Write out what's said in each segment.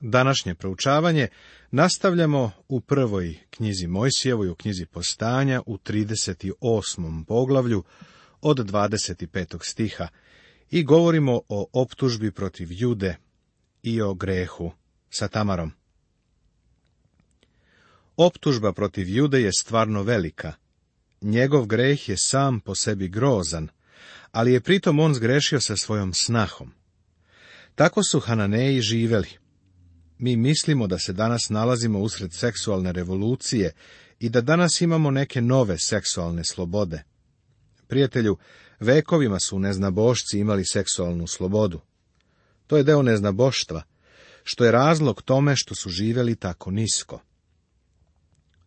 Današnje proučavanje nastavljamo u prvoj knjizi Mojsijevoj, u knjizi Postanja, u 38. poglavlju od 25. stiha i govorimo o optužbi protiv Jude i o grehu sa Tamarom. Optužba protiv Jude je stvarno velika. Njegov greh je sam po sebi grozan, ali je pritom on zgrešio sa svojom snahom. Tako su Hananeji živeli. Mi mislimo da se danas nalazimo usred seksualne revolucije i da danas imamo neke nove seksualne slobode. Prijatelju, vekovima su neznabošci imali seksualnu slobodu. To je deo neznaboštva, što je razlog tome što su živeli tako nisko.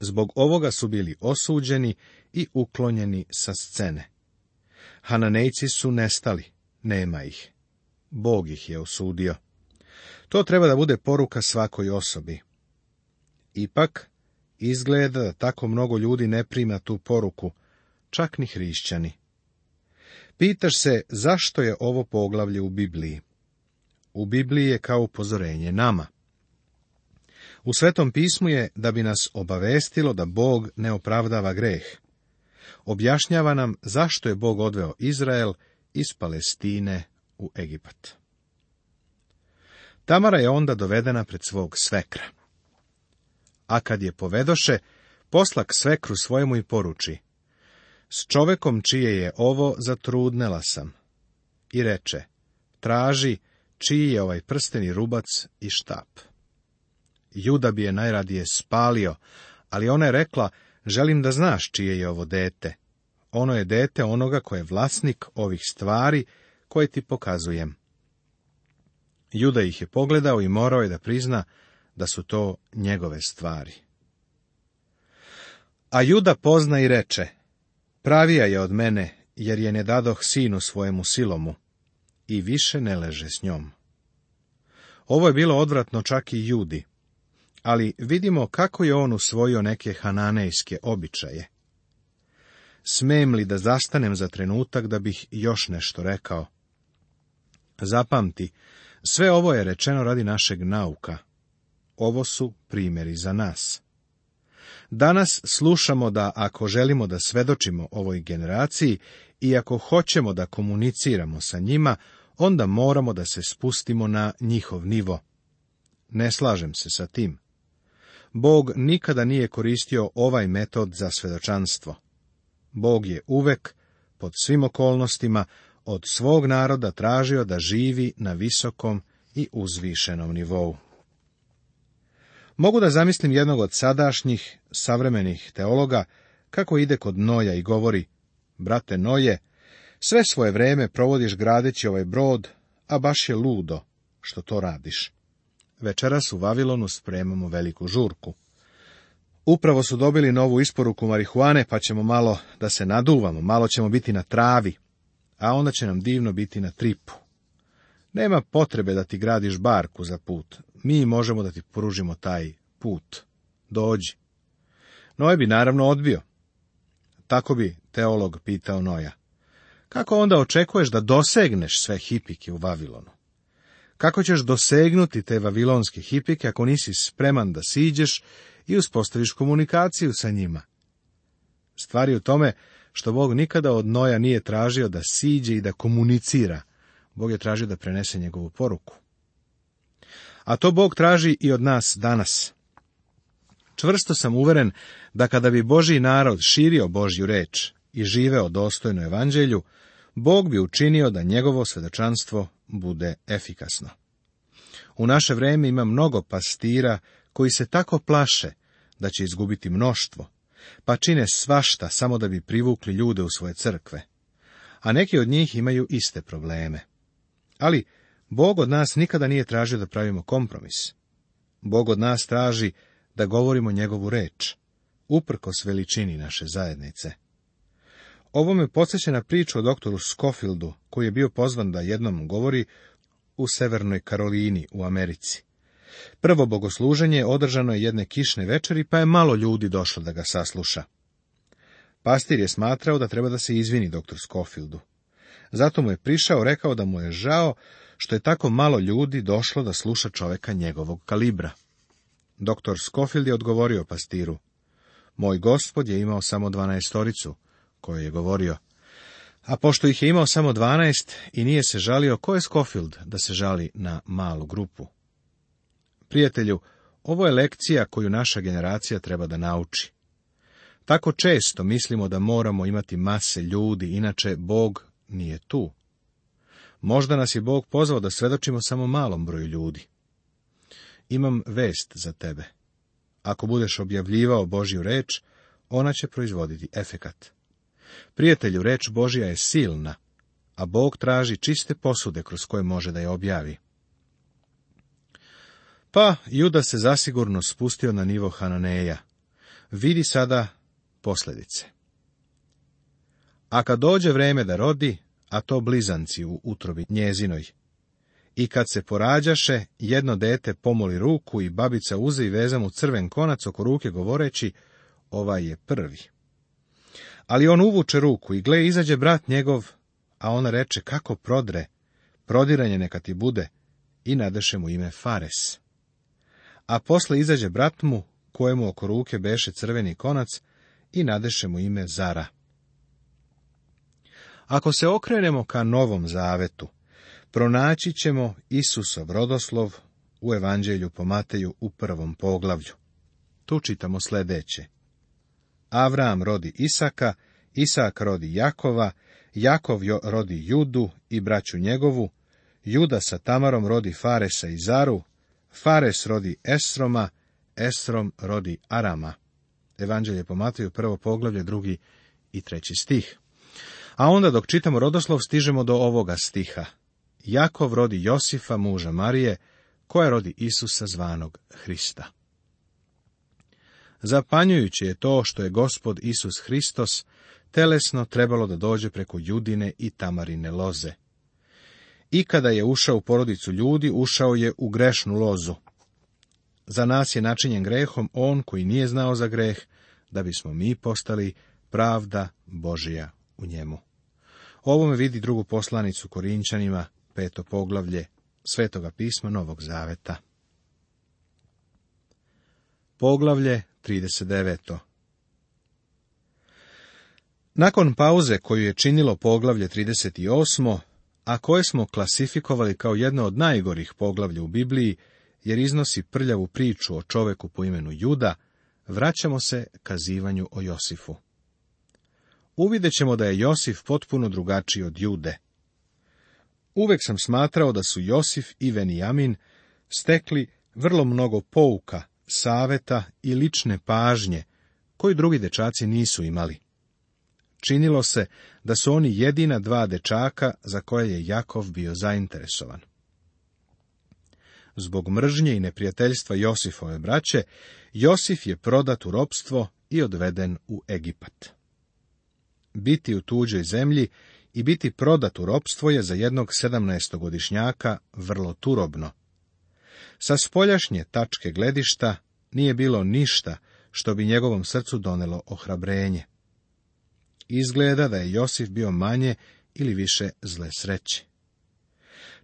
Zbog ovoga su bili osuđeni i uklonjeni sa scene. Hananejci su nestali, nema ih. Bog ih je osudio. To treba da bude poruka svakoj osobi. Ipak, izgleda da tako mnogo ljudi ne prima tu poruku, čak ni hrišćani. Pitaš se zašto je ovo poglavlje u Bibliji. U Bibliji je kao upozorenje nama. U Svetom pismu je da bi nas obavestilo da Bog ne opravdava greh. Objašnjava nam zašto je Bog odveo Izrael iz Palestine u Egipat. Tamara je onda dovedena pred svog svekra. A kad je povedoše, posla svekru svojemu i poruči. S čovekom čije je ovo zatrudnela sam. I reče, traži čiji je ovaj prsteni rubac i štap. Juda bi je najradije spalio, ali ona je rekla, želim da znaš čije je ovo dete. Ono je dete onoga koje je vlasnik ovih stvari koje ti pokazujem. Juda ih je pogledao i morao je da prizna da su to njegove stvari. A Juda pozna i reče, pravija je od mene, jer je ne dadoh sinu svojemu silomu, i više ne leže s njom. Ovo je bilo odvratno čak i Judi, ali vidimo kako je on usvojio neke hananejske običaje. Smem li da zastanem za trenutak da bih još nešto rekao? Zapamti, sve ovo je rečeno radi našeg nauka. Ovo su primjeri za nas. Danas slušamo da ako želimo da svedočimo ovoj generaciji i ako hoćemo da komuniciramo sa njima, onda moramo da se spustimo na njihov nivo. Ne slažem se sa tim. Bog nikada nije koristio ovaj metod za svedočanstvo. Bog je uvek, pod svim okolnostima, od svog naroda tražio da živi na visokom i uzvišenom nivou. Mogu da zamislim jednog od sadašnjih savremenih teologa kako ide kod Noja i govori: "Brate Noje, sve svoje vreme provodiš gradeći ovaj brod, a baš je ludo što to radiš. Večeras u Vavilonu spremamo veliku žurku. Upravo su dobili novu isporuku marihuane, pa ćemo malo da se naduvamo, malo ćemo biti na travi, a onda će nam divno biti na tripu. Nema potrebe da ti gradiš barku za put, mi možemo da ti pružimo taj put. Dođi. Noje bi naravno odbio. Tako bi teolog pitao Noja. Kako onda očekuješ da dosegneš sve hipike u Vavilonu? Kako ćeš dosegnuti te vavilonske hipike ako nisi spreman da siđeš i uspostaviš komunikaciju sa njima? Stvari u tome što Bog nikada od Noja nije tražio da siđe i da komunicira. Bog je tražio da prenese njegovu poruku. A to Bog traži i od nas danas. Čvrsto sam uveren da kada bi Boži narod širio Božju reč i živeo dostojno evanđelju, Bog bi učinio da njegovo svedočanstvo bude efikasno. U naše vrijeme ima mnogo pastira koji se tako plaše da će izgubiti mnoštvo, pa čine svašta samo da bi privukli ljude u svoje crkve. A neki od njih imaju iste probleme. Ali Bog od nas nikada nije tražio da pravimo kompromis. Bog od nas traži da govorimo njegovu reč, uprkos veličini naše zajednice. Ovo me podsjeća na priču o doktoru Scofieldu, koji je bio pozvan da jednom govori u Severnoj Karolini u Americi. Prvo bogosluženje održano je jedne kišne večeri, pa je malo ljudi došlo da ga sasluša. Pastir je smatrao da treba da se izvini doktor Schofieldu. Zato mu je prišao, rekao da mu je žao što je tako malo ljudi došlo da sluša čoveka njegovog kalibra. Doktor Schofield je odgovorio pastiru. Moj gospod je imao samo dvanaestoricu, koju je govorio. A pošto ih je imao samo dvanaest i nije se žalio, ko je Schofield da se žali na malu grupu? Prijatelju, ovo je lekcija koju naša generacija treba da nauči. Tako često mislimo da moramo imati mase ljudi, inače Bog nije tu. Možda nas je Bog pozvao da svedočimo samo malom broju ljudi. Imam vest za tebe. Ako budeš objavljivao Božju reč, ona će proizvoditi efekat. Prijatelju, reč Božja je silna, a Bog traži čiste posude kroz koje može da je objavi. Pa Juda se zasigurno spustio na nivo Hananeja. Vidi sada posljedice. A kad dođe vreme da rodi, a to blizanci u utrobi njezinoj, i kad se porađaše, jedno dete pomoli ruku i babica uze i veza mu crven konac oko ruke govoreći, ovaj je prvi. Ali on uvuče ruku i gle izađe brat njegov, a ona reče kako prodre, prodiranje neka ti bude, i nadeše mu ime Fares a posle izađe brat mu, kojemu oko ruke beše crveni konac, i nadeše mu ime Zara. Ako se okrenemo ka Novom Zavetu, pronaći ćemo Isusov rodoslov u Evanđelju po Mateju u prvom poglavlju. Tu čitamo sledeće. Avram rodi Isaka, Isak rodi Jakova, Jakov rodi Judu i braću njegovu, Juda sa Tamarom rodi Faresa i Zaru, Fares rodi Esroma, Esrom rodi Arama. Evanđelje po Mateju, prvo poglavlje, drugi i treći stih. A onda dok čitamo rodoslov stižemo do ovoga stiha. Jakov rodi Josifa, muža Marije, koja rodi Isusa zvanog Hrista. Zapanjujući je to što je gospod Isus Hristos telesno trebalo da dođe preko Judine i Tamarine loze. I kada je ušao u porodicu ljudi, ušao je u grešnu lozu. Za nas je načinjen grehom on koji nije znao za greh, da bismo mi postali pravda Božija u njemu. Ovome vidi drugu poslanicu Korinčanima, peto poglavlje, svetoga pisma Novog Zaveta. Poglavlje 39. Nakon pauze koju je činilo poglavlje 38 a koje smo klasifikovali kao jedno od najgorih poglavlja u Bibliji, jer iznosi prljavu priču o čoveku po imenu Juda, vraćamo se kazivanju o Josifu. Uvidjet ćemo da je Josif potpuno drugačiji od Jude. Uvek sam smatrao da su Josif i Venijamin stekli vrlo mnogo pouka, saveta i lične pažnje, koji drugi dečaci nisu imali. Činilo se da su oni jedina dva dečaka za koje je Jakov bio zainteresovan. Zbog mržnje i neprijateljstva Josifove braće, Josif je prodat u ropstvo i odveden u Egipat. Biti u tuđoj zemlji i biti prodat u ropstvo je za jednog sedamnaestogodišnjaka vrlo turobno. Sa spoljašnje tačke gledišta nije bilo ništa što bi njegovom srcu donelo ohrabrenje izgleda da je Josif bio manje ili više zle sreće.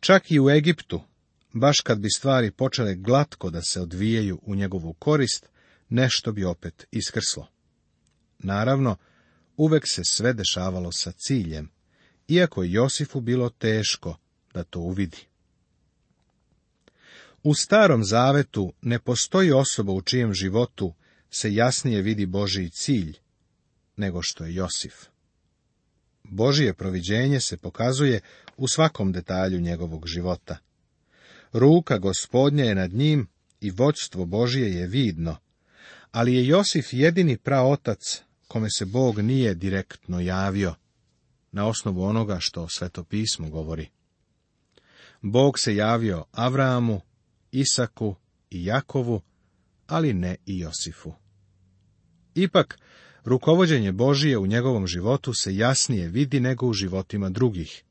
Čak i u Egiptu, baš kad bi stvari počele glatko da se odvijaju u njegovu korist, nešto bi opet iskrslo. Naravno, uvek se sve dešavalo sa ciljem, iako je Josifu bilo teško da to uvidi. U starom zavetu ne postoji osoba u čijem životu se jasnije vidi Božiji cilj nego što je Josif. Božije proviđenje se pokazuje u svakom detalju njegovog života. Ruka gospodnja je nad njim i vođstvo Božije je vidno, ali je Josif jedini praotac kome se Bog nije direktno javio, na osnovu onoga što sveto pismo govori. Bog se javio Avramu, Isaku i Jakovu, ali ne i Josifu. Ipak, Rukovođenje Božije u njegovom životu se jasnije vidi nego u životima drugih.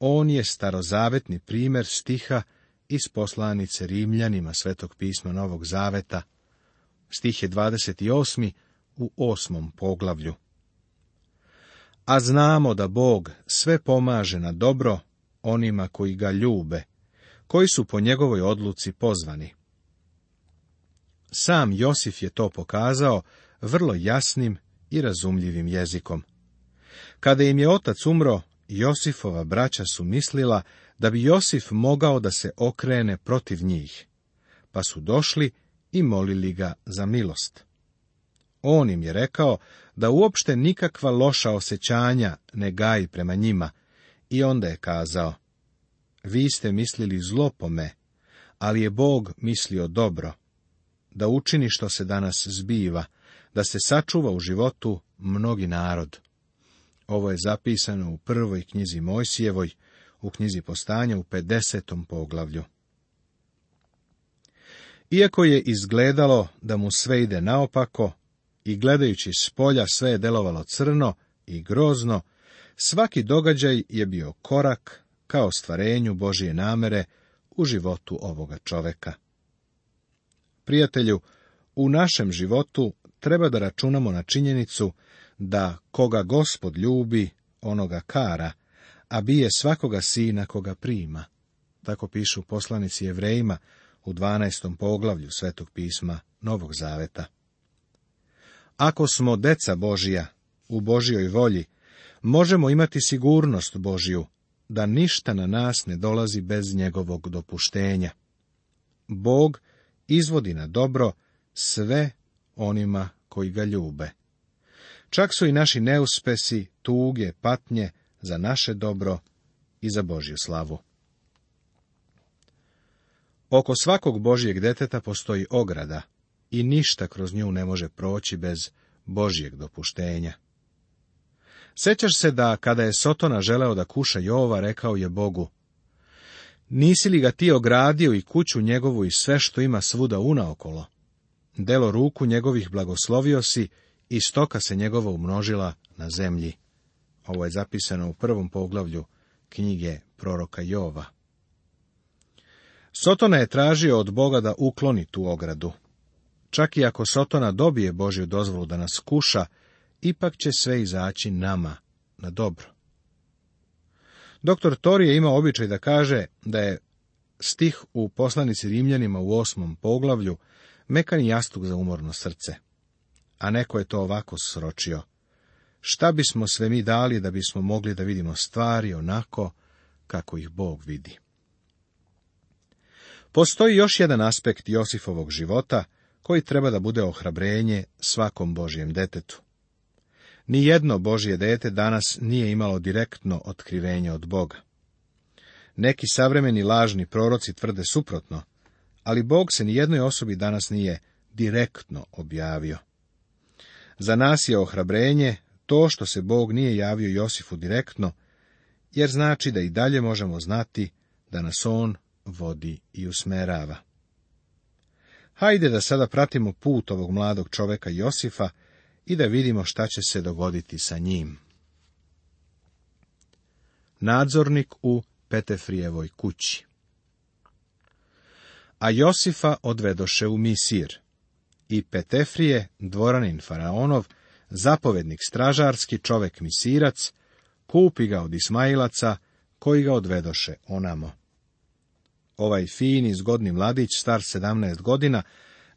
On je starozavetni primjer stiha iz poslanice Rimljanima Svetog pisma Novog Zaveta. Stih je 28. u osmom poglavlju. A znamo da Bog sve pomaže na dobro onima koji ga ljube, koji su po njegovoj odluci pozvani. Sam Josif je to pokazao vrlo jasnim i razumljivim jezikom. Kada im je otac umro, Josifova braća su mislila da bi Josif mogao da se okrene protiv njih, pa su došli i molili ga za milost. On im je rekao da uopšte nikakva loša osjećanja ne gaji prema njima i onda je kazao, vi ste mislili zlo po me, ali je Bog mislio dobro, da učini što se danas zbiva, da se sačuva u životu mnogi narod. Ovo je zapisano u prvoj knjizi Mojsijevoj, u knjizi postanja u 50. poglavlju. Iako je izgledalo da mu sve ide naopako i gledajući s polja sve je delovalo crno i grozno, svaki događaj je bio korak ka ostvarenju Božije namere u životu ovoga čoveka. Prijatelju, u našem životu treba da računamo na činjenicu da koga gospod ljubi, onoga kara, a bije svakoga sina koga prima. Tako pišu poslanici jevrejima u 12. poglavlju Svetog pisma Novog Zaveta. Ako smo deca Božija, u Božjoj volji, možemo imati sigurnost Božju, da ništa na nas ne dolazi bez njegovog dopuštenja. Bog izvodi na dobro sve onima koji ga ljube. Čak su i naši neuspesi, tuge, patnje za naše dobro i za Božju slavu. Oko svakog Božijeg deteta postoji ograda i ništa kroz nju ne može proći bez Božjeg dopuštenja. Sećaš se da, kada je Sotona želeo da kuša Jova, rekao je Bogu, Nisi li ga ti ogradio i kuću njegovu i sve što ima svuda unaokolo? delo ruku njegovih blagoslovio si i stoka se njegova umnožila na zemlji. Ovo je zapisano u prvom poglavlju knjige proroka Jova. Sotona je tražio od Boga da ukloni tu ogradu. Čak i ako Sotona dobije Božju dozvolu da nas kuša, ipak će sve izaći nama na dobro. Doktor Tori je imao običaj da kaže da je stih u poslanici Rimljanima u osmom poglavlju mekan jastuk za umorno srce. A neko je to ovako sročio. Šta bismo sve mi dali da bismo mogli da vidimo stvari onako kako ih Bog vidi? Postoji još jedan aspekt Josifovog života koji treba da bude ohrabrenje svakom Božijem detetu. jedno Božje dete danas nije imalo direktno otkrivenje od Boga. Neki savremeni lažni proroci tvrde suprotno, ali Bog se nijednoj osobi danas nije direktno objavio. Za nas je ohrabrenje to što se Bog nije javio Josifu direktno, jer znači da i dalje možemo znati da nas On vodi i usmerava. Hajde da sada pratimo put ovog mladog čoveka Josifa i da vidimo šta će se dogoditi sa njim. Nadzornik u Petefrijevoj kući a Josifa odvedoše u Misir. I Petefrije, dvoranin Faraonov, zapovednik stražarski, čovek Misirac, kupi ga od Ismailaca, koji ga odvedoše onamo. Ovaj fini, zgodni mladić, star sedamnaest godina,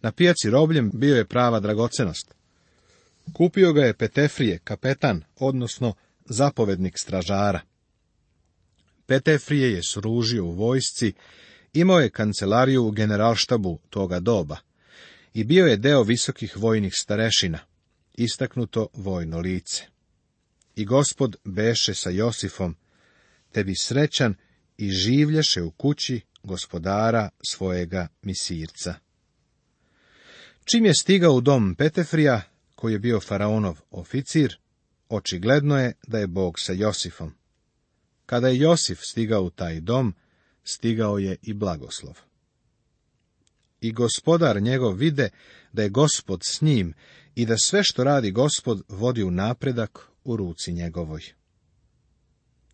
na pijaci robljem bio je prava dragocenost. Kupio ga je Petefrije, kapetan, odnosno zapovednik stražara. Petefrije je sružio u vojsci Imao je kancelariju u generalštabu toga doba i bio je deo visokih vojnih starešina, istaknuto vojno lice. I gospod beše sa Josifom, te bi srećan i življeše u kući gospodara svojega misirca. Čim je stigao u dom Petefrija, koji je bio faraonov oficir, očigledno je da je Bog sa Josifom. Kada je Josif stigao u taj dom, stigao je i blagoslov. I gospodar njegov vide da je gospod s njim i da sve što radi gospod vodi u napredak u ruci njegovoj.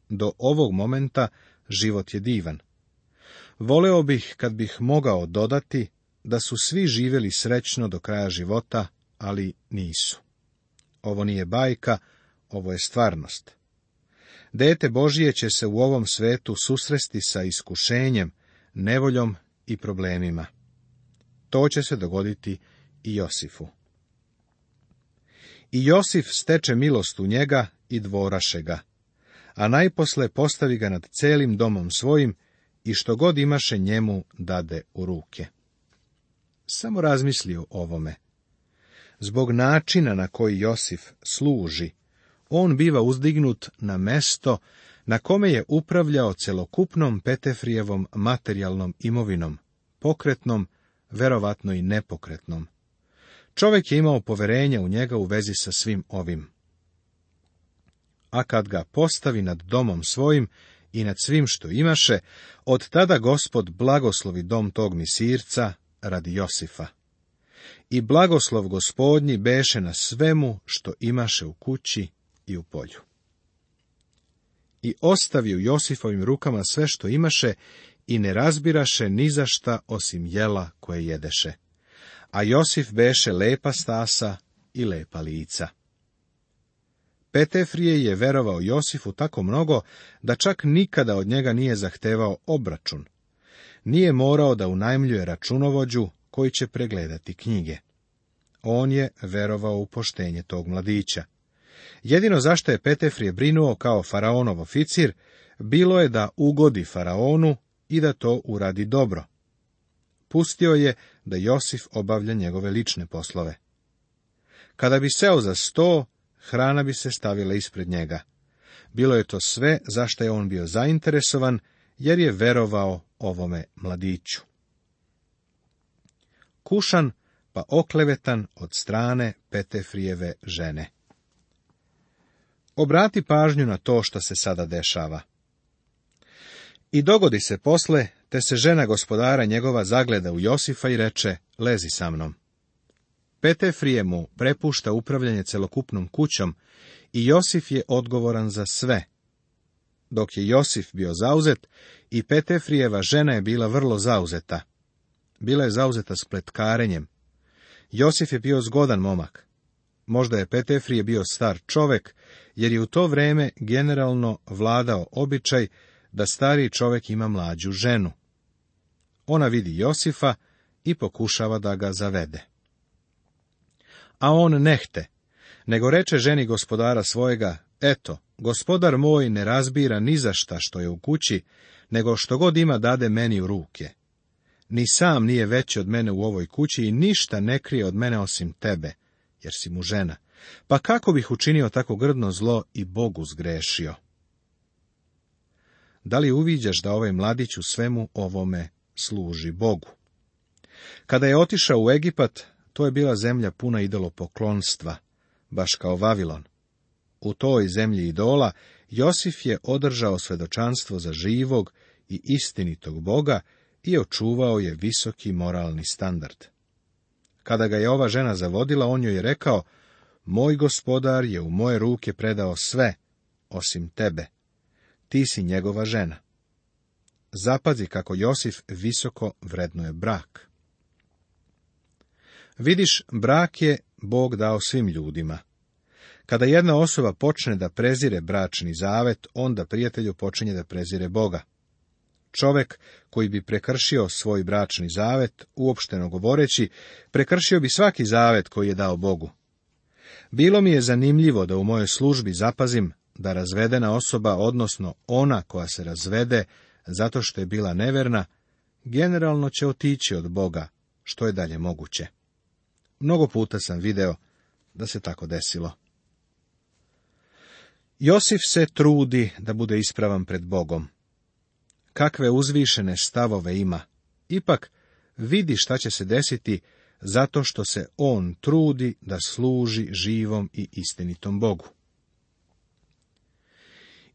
Do ovog momenta život je divan. Voleo bih kad bih mogao dodati da su svi živjeli srećno do kraja života, ali nisu. Ovo nije bajka, ovo je stvarnost. Dete Božije će se u ovom svetu susresti sa iskušenjem, nevoljom i problemima. To će se dogoditi i Josifu. I Josif steče milost u njega i dvoraše ga, a najposle postavi ga nad celim domom svojim i što god imaše njemu dade u ruke. Samo razmisli o ovome. Zbog načina na koji Josif služi, on biva uzdignut na mesto na kome je upravljao celokupnom Petefrijevom materijalnom imovinom, pokretnom, verovatno i nepokretnom. Čovjek je imao poverenja u njega u vezi sa svim ovim. A kad ga postavi nad domom svojim i nad svim što imaše, od tada gospod blagoslovi dom tog misirca radi Josifa. I blagoslov gospodnji beše na svemu što imaše u kući i u polju. I ostavi u Josifovim rukama sve što imaše i ne razbiraše ni za šta osim jela koje jedeše. A Josif beše lepa stasa i lepa lica. Petefrije je verovao Josifu tako mnogo, da čak nikada od njega nije zahtevao obračun. Nije morao da unajmljuje računovođu koji će pregledati knjige. On je verovao u poštenje tog mladića. Jedino zašto je Petefrije brinuo kao faraonov oficir, bilo je da ugodi faraonu i da to uradi dobro. Pustio je da Josif obavlja njegove lične poslove. Kada bi seo za sto, hrana bi se stavila ispred njega. Bilo je to sve zašto je on bio zainteresovan, jer je verovao ovome mladiću. Kušan pa oklevetan od strane Petefrijeve žene. Obrati pažnju na to što se sada dešava. I dogodi se posle, te se žena gospodara njegova zagleda u Josifa i reče, lezi sa mnom. Petefrije mu prepušta upravljanje celokupnom kućom i Josif je odgovoran za sve. Dok je Josif bio zauzet i Petefrijeva žena je bila vrlo zauzeta. Bila je zauzeta spletkarenjem. Josif je bio zgodan momak. Možda je Petefrije bio star čovek, jer je u to vreme generalno vladao običaj da stariji čovek ima mlađu ženu. Ona vidi Josifa i pokušava da ga zavede. A on nehte, nego reče ženi gospodara svojega, eto, gospodar moj ne razbira ni za šta što je u kući, nego što god ima dade meni u ruke. Ni sam nije veći od mene u ovoj kući i ništa ne krije od mene osim tebe, jer si mu žena. Pa kako bih učinio tako grdno zlo i Bogu zgrešio? Da li uviđaš da ovaj mladić u svemu ovome služi Bogu? Kada je otišao u Egipat, to je bila zemlja puna idolopoklonstva, baš kao Vavilon. U toj zemlji idola Josif je održao svedočanstvo za živog i istinitog Boga i očuvao je visoki moralni standard. Kada ga je ova žena zavodila, on joj je rekao, moj gospodar je u moje ruke predao sve, osim tebe. Ti si njegova žena. Zapazi kako Josif visoko vrednuje brak. Vidiš, brak je Bog dao svim ljudima. Kada jedna osoba počne da prezire bračni zavet, onda prijatelju počinje da prezire Boga. Čovek koji bi prekršio svoj bračni zavet, uopšteno govoreći, prekršio bi svaki zavet koji je dao Bogu. Bilo mi je zanimljivo da u mojoj službi zapazim da razvedena osoba, odnosno ona koja se razvede zato što je bila neverna, generalno će otići od Boga, što je dalje moguće. Mnogo puta sam video da se tako desilo. Josif se trudi da bude ispravan pred Bogom kakve uzvišene stavove ima. Ipak vidi šta će se desiti zato što se on trudi da služi živom i istinitom Bogu.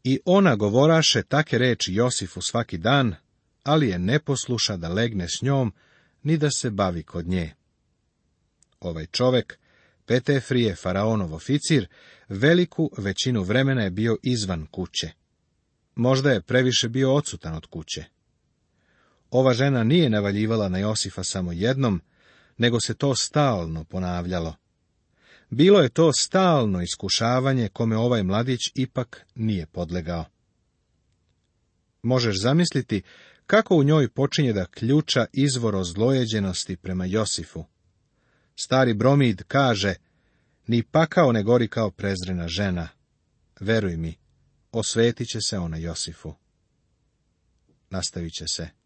I ona govoraše take reči Josifu svaki dan, ali je ne posluša da legne s njom, ni da se bavi kod nje. Ovaj čovek, Petefrije, faraonov oficir, veliku većinu vremena je bio izvan kuće. Možda je previše bio odsutan od kuće. Ova žena nije navaljivala na Josifa samo jednom, nego se to stalno ponavljalo. Bilo je to stalno iskušavanje kome ovaj mladić ipak nije podlegao. Možeš zamisliti kako u njoj počinje da ključa izvor ozlojeđenosti prema Josifu. Stari Bromid kaže, ni pakao ne gori kao prezrena žena. Veruj mi, osvetit će se ona Josifu. Nastavit će se